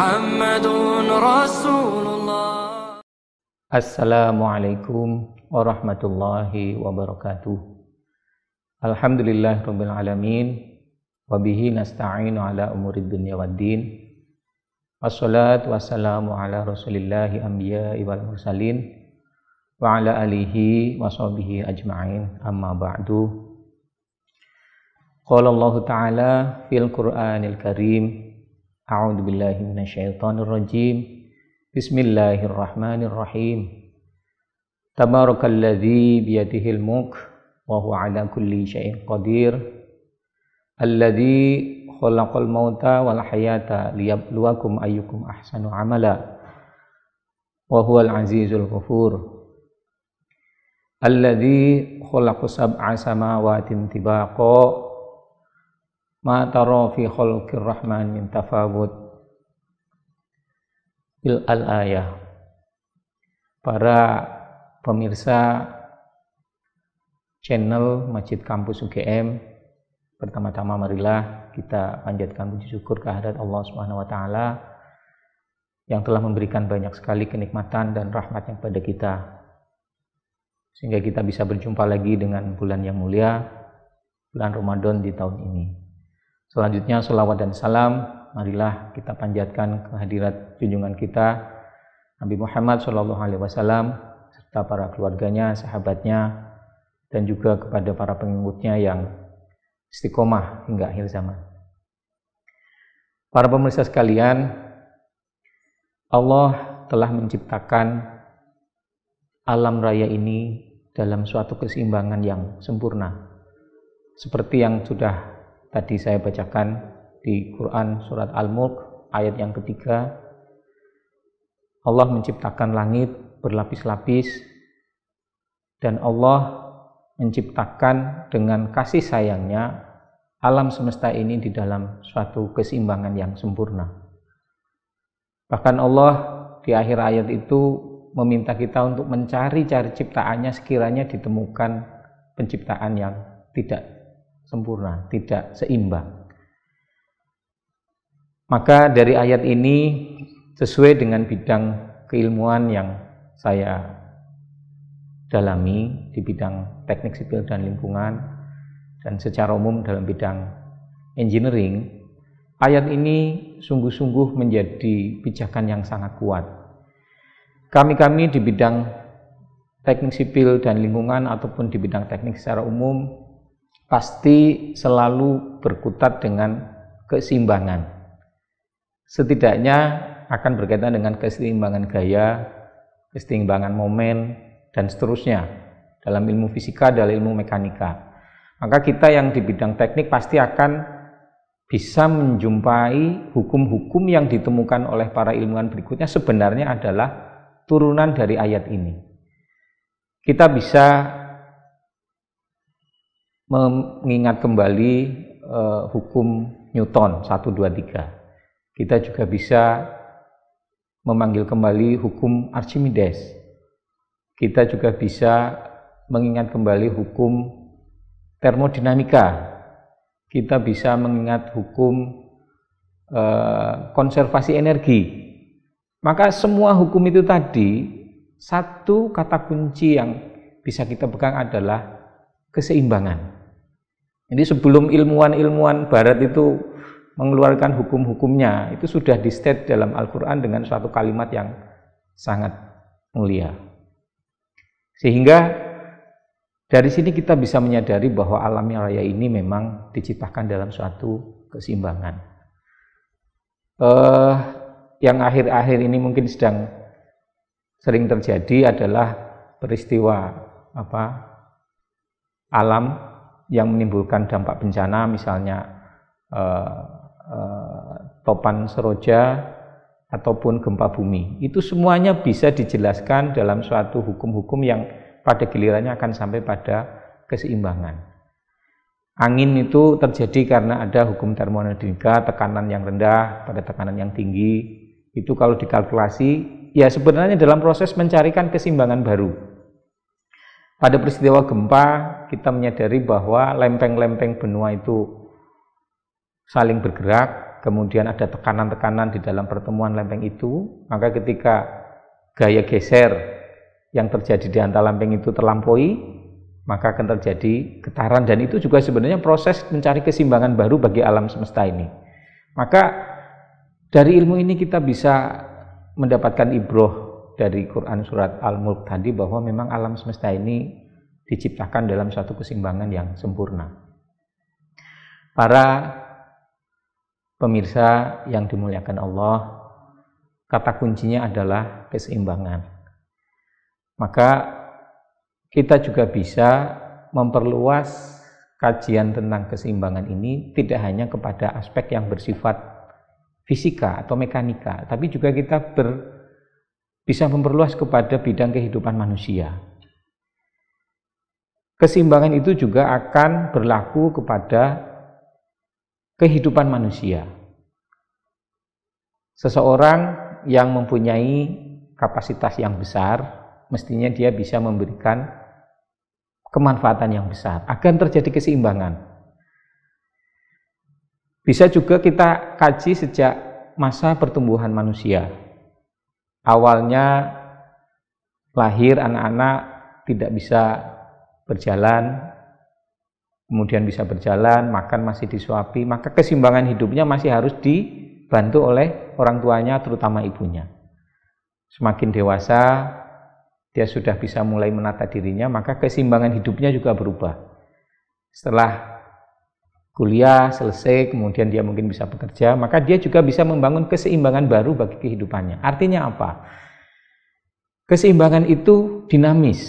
محمد رسول الله Assalamualaikum warahmatullahi wabarakatuh. Alhamdulillah rabbil alamin wa bihi nasta'inu ala umurid dunya waddin. Wassalatu wassalamu ala rasulillahi anbiya'i wal mursalin wa ala alihi wa sahbihi ajma'in amma ba'du. Qala Allah Ta'ala fil Qur'anil Karim A'udzu billahi minasyaitonir rajim Bismillahirrahmanirrahim. Tabarakalladzi biyadihil mulk wa huwa ala kulli syai'in qadir. Alladzi khalaqal mauta wal hayata liyabluwakum ayyukum ahsanu amala. Wa huwal azizul ghafur. Alladzi khalaqa sab'a samawatin tibaqa ma tara fi khalqir rahman min tafawut bil al ayah. Para pemirsa channel Masjid Kampus UGM pertama-tama marilah kita panjatkan puji syukur kehadirat Allah Subhanahu wa taala yang telah memberikan banyak sekali kenikmatan dan rahmatnya kepada kita. Sehingga kita bisa berjumpa lagi dengan bulan yang mulia bulan Ramadan di tahun ini selanjutnya selawat dan salam marilah kita panjatkan kehadirat junjungan kita Nabi Muhammad Shallallahu Alaihi Wasallam serta para keluarganya, sahabatnya, dan juga kepada para pengikutnya yang istiqomah hingga akhir zaman. Para pemirsa sekalian, Allah telah menciptakan alam raya ini dalam suatu keseimbangan yang sempurna. Seperti yang sudah tadi saya bacakan di Quran surat Al-Mulk ayat yang ketiga Allah menciptakan langit berlapis-lapis dan Allah menciptakan dengan kasih sayangnya alam semesta ini di dalam suatu keseimbangan yang sempurna. Bahkan Allah di akhir ayat itu meminta kita untuk mencari-cari ciptaannya sekiranya ditemukan penciptaan yang tidak sempurna, tidak seimbang. Maka dari ayat ini sesuai dengan bidang keilmuan yang saya dalami di bidang teknik sipil dan lingkungan dan secara umum dalam bidang engineering, ayat ini sungguh-sungguh menjadi pijakan yang sangat kuat. Kami-kami di bidang teknik sipil dan lingkungan ataupun di bidang teknik secara umum pasti selalu berkutat dengan keseimbangan setidaknya akan berkaitan dengan keseimbangan gaya, keseimbangan momen, dan seterusnya dalam ilmu fisika dan ilmu mekanika. Maka kita yang di bidang teknik pasti akan bisa menjumpai hukum-hukum yang ditemukan oleh para ilmuwan berikutnya sebenarnya adalah turunan dari ayat ini. Kita bisa mengingat kembali uh, hukum Newton 1 2 3 kita juga bisa memanggil kembali hukum Archimedes. Kita juga bisa mengingat kembali hukum termodinamika. Kita bisa mengingat hukum eh, konservasi energi. Maka semua hukum itu tadi satu kata kunci yang bisa kita pegang adalah keseimbangan. Jadi sebelum ilmuwan-ilmuwan barat itu mengeluarkan hukum-hukumnya itu sudah di state dalam Al-Quran dengan suatu kalimat yang sangat mulia. Sehingga dari sini kita bisa menyadari bahwa alam raya ini memang diciptakan dalam suatu keseimbangan. Uh, yang akhir-akhir ini mungkin sedang sering terjadi adalah peristiwa apa alam yang menimbulkan dampak bencana misalnya uh, Eh, topan seroja ataupun gempa bumi. Itu semuanya bisa dijelaskan dalam suatu hukum-hukum yang pada gilirannya akan sampai pada keseimbangan. Angin itu terjadi karena ada hukum termodinamika, tekanan yang rendah pada tekanan yang tinggi. Itu kalau dikalkulasi, ya sebenarnya dalam proses mencarikan keseimbangan baru. Pada peristiwa gempa, kita menyadari bahwa lempeng-lempeng benua itu saling bergerak kemudian ada tekanan-tekanan di dalam pertemuan lempeng itu, maka ketika gaya geser yang terjadi di antara lempeng itu terlampaui, maka akan terjadi getaran dan itu juga sebenarnya proses mencari keseimbangan baru bagi alam semesta ini. Maka dari ilmu ini kita bisa mendapatkan ibroh dari Quran surat Al-Mulk tadi bahwa memang alam semesta ini diciptakan dalam satu keseimbangan yang sempurna. Para pemirsa yang dimuliakan Allah, kata kuncinya adalah keseimbangan. Maka kita juga bisa memperluas kajian tentang keseimbangan ini tidak hanya kepada aspek yang bersifat fisika atau mekanika, tapi juga kita ber, bisa memperluas kepada bidang kehidupan manusia. Keseimbangan itu juga akan berlaku kepada kehidupan manusia. Seseorang yang mempunyai kapasitas yang besar, mestinya dia bisa memberikan kemanfaatan yang besar agar terjadi keseimbangan. Bisa juga kita kaji sejak masa pertumbuhan manusia. Awalnya lahir anak-anak tidak bisa berjalan, kemudian bisa berjalan, makan masih disuapi, maka keseimbangan hidupnya masih harus dibantu oleh orang tuanya, terutama ibunya. Semakin dewasa, dia sudah bisa mulai menata dirinya, maka keseimbangan hidupnya juga berubah. Setelah kuliah selesai, kemudian dia mungkin bisa bekerja, maka dia juga bisa membangun keseimbangan baru bagi kehidupannya. Artinya apa? Keseimbangan itu dinamis,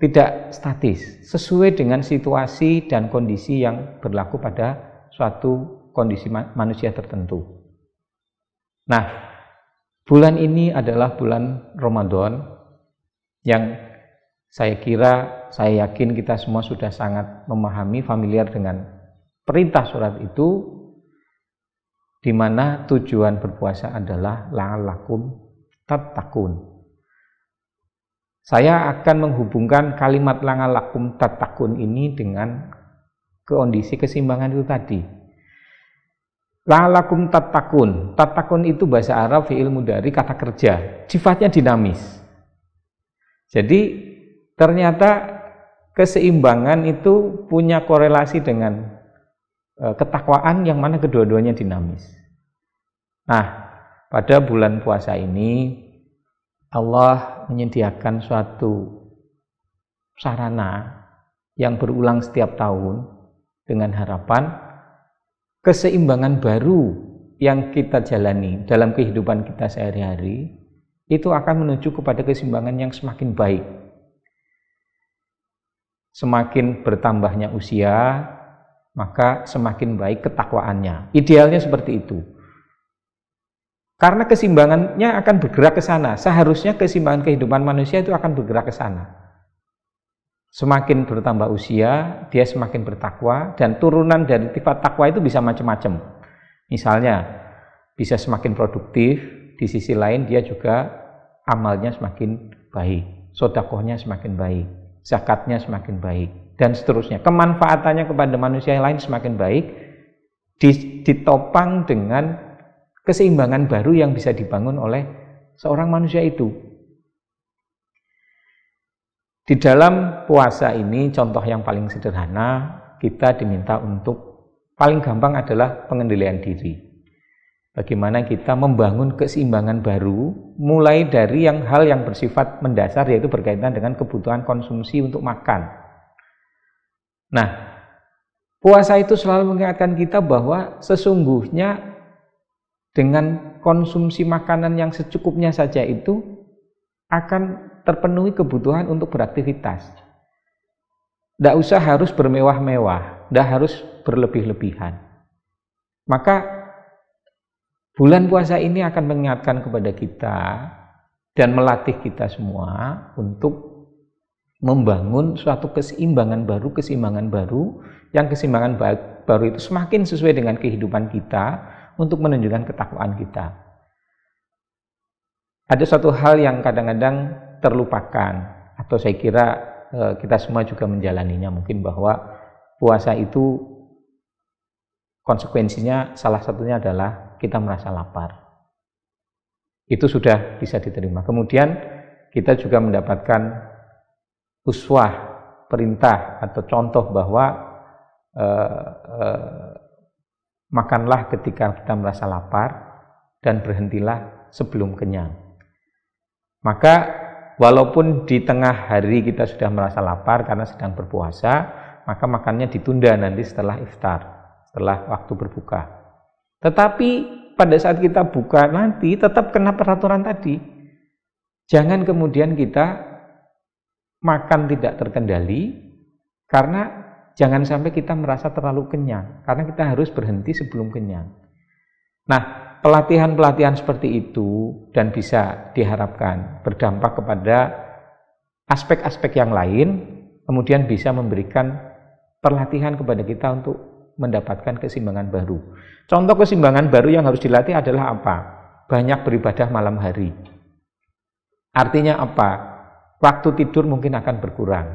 tidak statis, sesuai dengan situasi dan kondisi yang berlaku pada suatu kondisi manusia tertentu. Nah, bulan ini adalah bulan Ramadan yang saya kira, saya yakin kita semua sudah sangat memahami, familiar dengan perintah surat itu, di mana tujuan berpuasa adalah la'alakum tattaqun saya akan menghubungkan kalimat langalakum tatakun ini dengan kondisi keseimbangan itu tadi. Lalakum tatakun. Tatakun itu bahasa Arab fi'il mudari kata kerja. Sifatnya dinamis. Jadi ternyata keseimbangan itu punya korelasi dengan e, ketakwaan yang mana kedua-duanya dinamis. Nah, pada bulan puasa ini Allah menyediakan suatu sarana yang berulang setiap tahun dengan harapan keseimbangan baru yang kita jalani dalam kehidupan kita sehari-hari itu akan menuju kepada keseimbangan yang semakin baik. Semakin bertambahnya usia, maka semakin baik ketakwaannya. Idealnya seperti itu. Karena keseimbangannya akan bergerak ke sana. Seharusnya keseimbangan kehidupan manusia itu akan bergerak ke sana. Semakin bertambah usia, dia semakin bertakwa dan turunan dari sifat takwa itu bisa macam-macam. Misalnya, bisa semakin produktif, di sisi lain dia juga amalnya semakin baik, sodakohnya semakin baik, zakatnya semakin baik, dan seterusnya. Kemanfaatannya kepada manusia yang lain semakin baik, ditopang dengan keseimbangan baru yang bisa dibangun oleh seorang manusia itu. Di dalam puasa ini, contoh yang paling sederhana, kita diminta untuk paling gampang adalah pengendalian diri. Bagaimana kita membangun keseimbangan baru, mulai dari yang hal yang bersifat mendasar, yaitu berkaitan dengan kebutuhan konsumsi untuk makan. Nah, puasa itu selalu mengingatkan kita bahwa sesungguhnya dengan konsumsi makanan yang secukupnya saja itu akan terpenuhi kebutuhan untuk beraktivitas. Tidak usah harus bermewah-mewah, tidak harus berlebih-lebihan. Maka bulan puasa ini akan mengingatkan kepada kita dan melatih kita semua untuk membangun suatu keseimbangan baru, keseimbangan baru, yang keseimbangan baru itu semakin sesuai dengan kehidupan kita, untuk menunjukkan ketakwaan kita. Ada satu hal yang kadang-kadang terlupakan atau saya kira eh, kita semua juga menjalaninya mungkin bahwa puasa itu konsekuensinya salah satunya adalah kita merasa lapar. Itu sudah bisa diterima. Kemudian kita juga mendapatkan uswah, perintah atau contoh bahwa eh, eh, makanlah ketika kita merasa lapar dan berhentilah sebelum kenyang. Maka walaupun di tengah hari kita sudah merasa lapar karena sedang berpuasa, maka makannya ditunda nanti setelah iftar, setelah waktu berbuka. Tetapi pada saat kita buka nanti tetap kena peraturan tadi. Jangan kemudian kita makan tidak terkendali karena jangan sampai kita merasa terlalu kenyang karena kita harus berhenti sebelum kenyang. Nah, pelatihan-pelatihan seperti itu dan bisa diharapkan berdampak kepada aspek-aspek yang lain kemudian bisa memberikan perlatihan kepada kita untuk mendapatkan keseimbangan baru. Contoh keseimbangan baru yang harus dilatih adalah apa? Banyak beribadah malam hari. Artinya apa? Waktu tidur mungkin akan berkurang.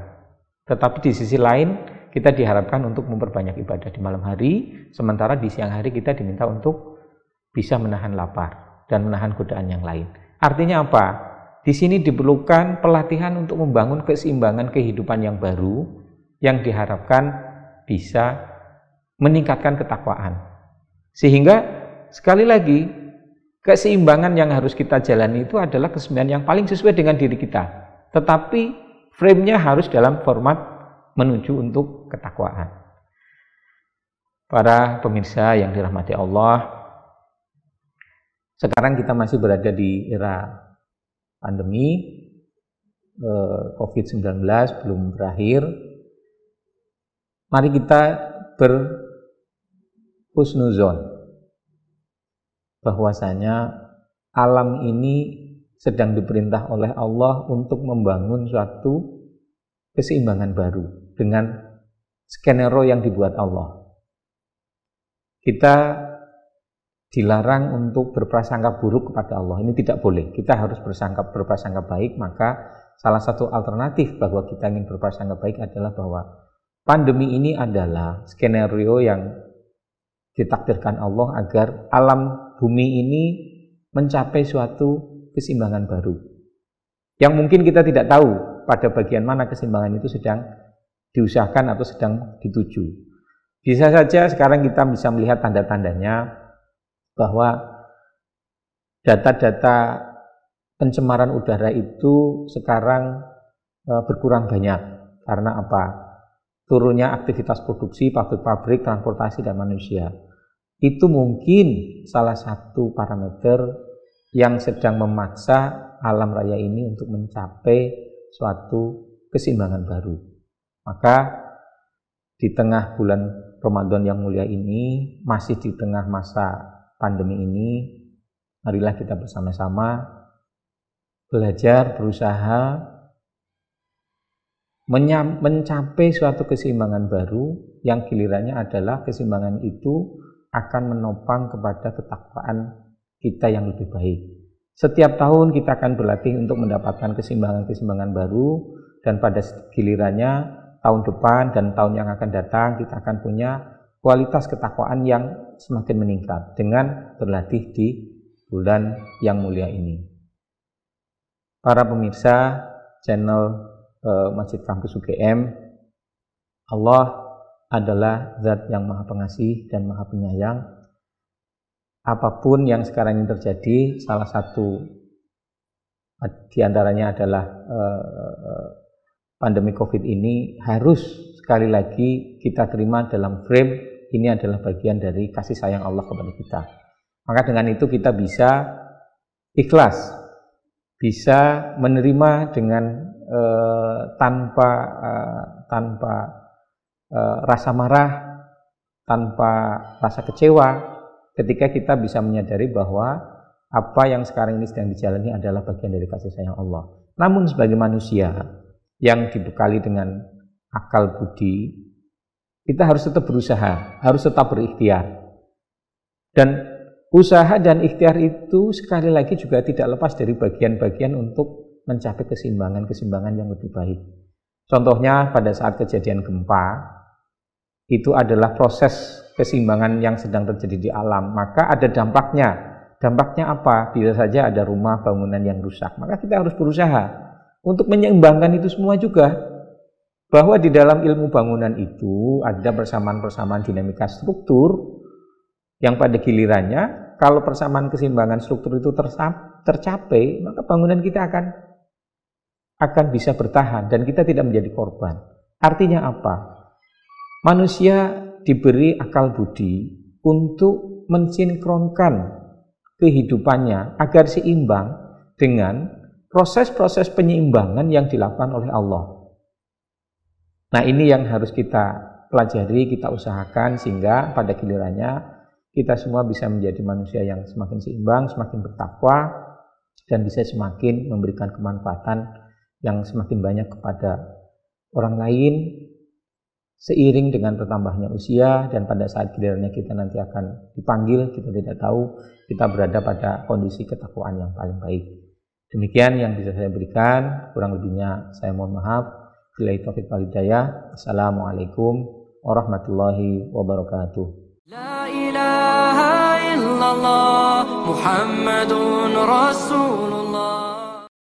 Tetapi di sisi lain, kita diharapkan untuk memperbanyak ibadah di malam hari, sementara di siang hari kita diminta untuk bisa menahan lapar dan menahan godaan yang lain. Artinya apa? Di sini diperlukan pelatihan untuk membangun keseimbangan kehidupan yang baru yang diharapkan bisa meningkatkan ketakwaan. Sehingga sekali lagi keseimbangan yang harus kita jalani itu adalah keseimbangan yang paling sesuai dengan diri kita. Tetapi frame-nya harus dalam format menuju untuk ketakwaan. Para pemirsa yang dirahmati Allah, sekarang kita masih berada di era pandemi eh, COVID-19 belum berakhir. Mari kita berhusnuzon bahwasanya alam ini sedang diperintah oleh Allah untuk membangun suatu keseimbangan baru dengan skenario yang dibuat Allah. Kita dilarang untuk berprasangka buruk kepada Allah. Ini tidak boleh. Kita harus bersangka berprasangka baik, maka salah satu alternatif bahwa kita ingin berprasangka baik adalah bahwa pandemi ini adalah skenario yang ditakdirkan Allah agar alam bumi ini mencapai suatu keseimbangan baru. Yang mungkin kita tidak tahu pada bagian mana keseimbangan itu sedang diusahakan atau sedang dituju. Bisa saja sekarang kita bisa melihat tanda-tandanya bahwa data-data pencemaran udara itu sekarang e, berkurang banyak. Karena apa? Turunnya aktivitas produksi, pabrik-pabrik, transportasi, dan manusia itu mungkin salah satu parameter yang sedang memaksa alam raya ini untuk mencapai suatu keseimbangan baru. Maka di tengah bulan Ramadan yang mulia ini, masih di tengah masa pandemi ini, marilah kita bersama-sama belajar, berusaha mencapai suatu keseimbangan baru yang gilirannya adalah keseimbangan itu akan menopang kepada ketakwaan kita yang lebih baik. Setiap tahun kita akan berlatih untuk mendapatkan keseimbangan-keseimbangan baru dan pada gilirannya tahun depan dan tahun yang akan datang kita akan punya kualitas ketakwaan yang semakin meningkat dengan berlatih di bulan yang mulia ini. Para pemirsa channel eh, Masjid Kampus UGM, Allah adalah zat yang maha pengasih dan maha penyayang. Apa pun yang sekarang ini terjadi, salah satu di antaranya adalah uh, pandemi COVID ini harus sekali lagi kita terima dalam frame ini adalah bagian dari kasih sayang Allah kepada kita. Maka dengan itu kita bisa ikhlas, bisa menerima dengan uh, tanpa uh, tanpa Eh, rasa marah, tanpa rasa kecewa, ketika kita bisa menyadari bahwa apa yang sekarang ini sedang dijalani adalah bagian dari kasih sayang Allah. Namun sebagai manusia yang dibekali dengan akal budi, kita harus tetap berusaha, harus tetap berikhtiar. Dan usaha dan ikhtiar itu sekali lagi juga tidak lepas dari bagian-bagian untuk mencapai keseimbangan-keseimbangan yang lebih baik. Contohnya pada saat kejadian gempa, itu adalah proses keseimbangan yang sedang terjadi di alam, maka ada dampaknya. Dampaknya apa? Bisa saja ada rumah bangunan yang rusak. Maka kita harus berusaha untuk menyeimbangkan itu semua juga. Bahwa di dalam ilmu bangunan itu ada persamaan-persamaan dinamika struktur yang pada gilirannya kalau persamaan keseimbangan struktur itu tercapai, maka bangunan kita akan akan bisa bertahan dan kita tidak menjadi korban. Artinya apa? Manusia diberi akal budi untuk mensinkronkan kehidupannya agar seimbang dengan proses-proses penyeimbangan yang dilakukan oleh Allah. Nah, ini yang harus kita pelajari, kita usahakan sehingga pada gilirannya kita semua bisa menjadi manusia yang semakin seimbang, semakin bertakwa dan bisa semakin memberikan kemanfaatan yang semakin banyak kepada orang lain seiring dengan bertambahnya usia dan pada saat gilirannya kita nanti akan dipanggil, kita tidak tahu kita berada pada kondisi ketakwaan yang paling baik. Demikian yang bisa saya berikan, kurang lebihnya saya mohon maaf. Bila taufik wal hidayah. Assalamualaikum warahmatullahi wabarakatuh. La ilaha illallah Muhammadun Rasulullah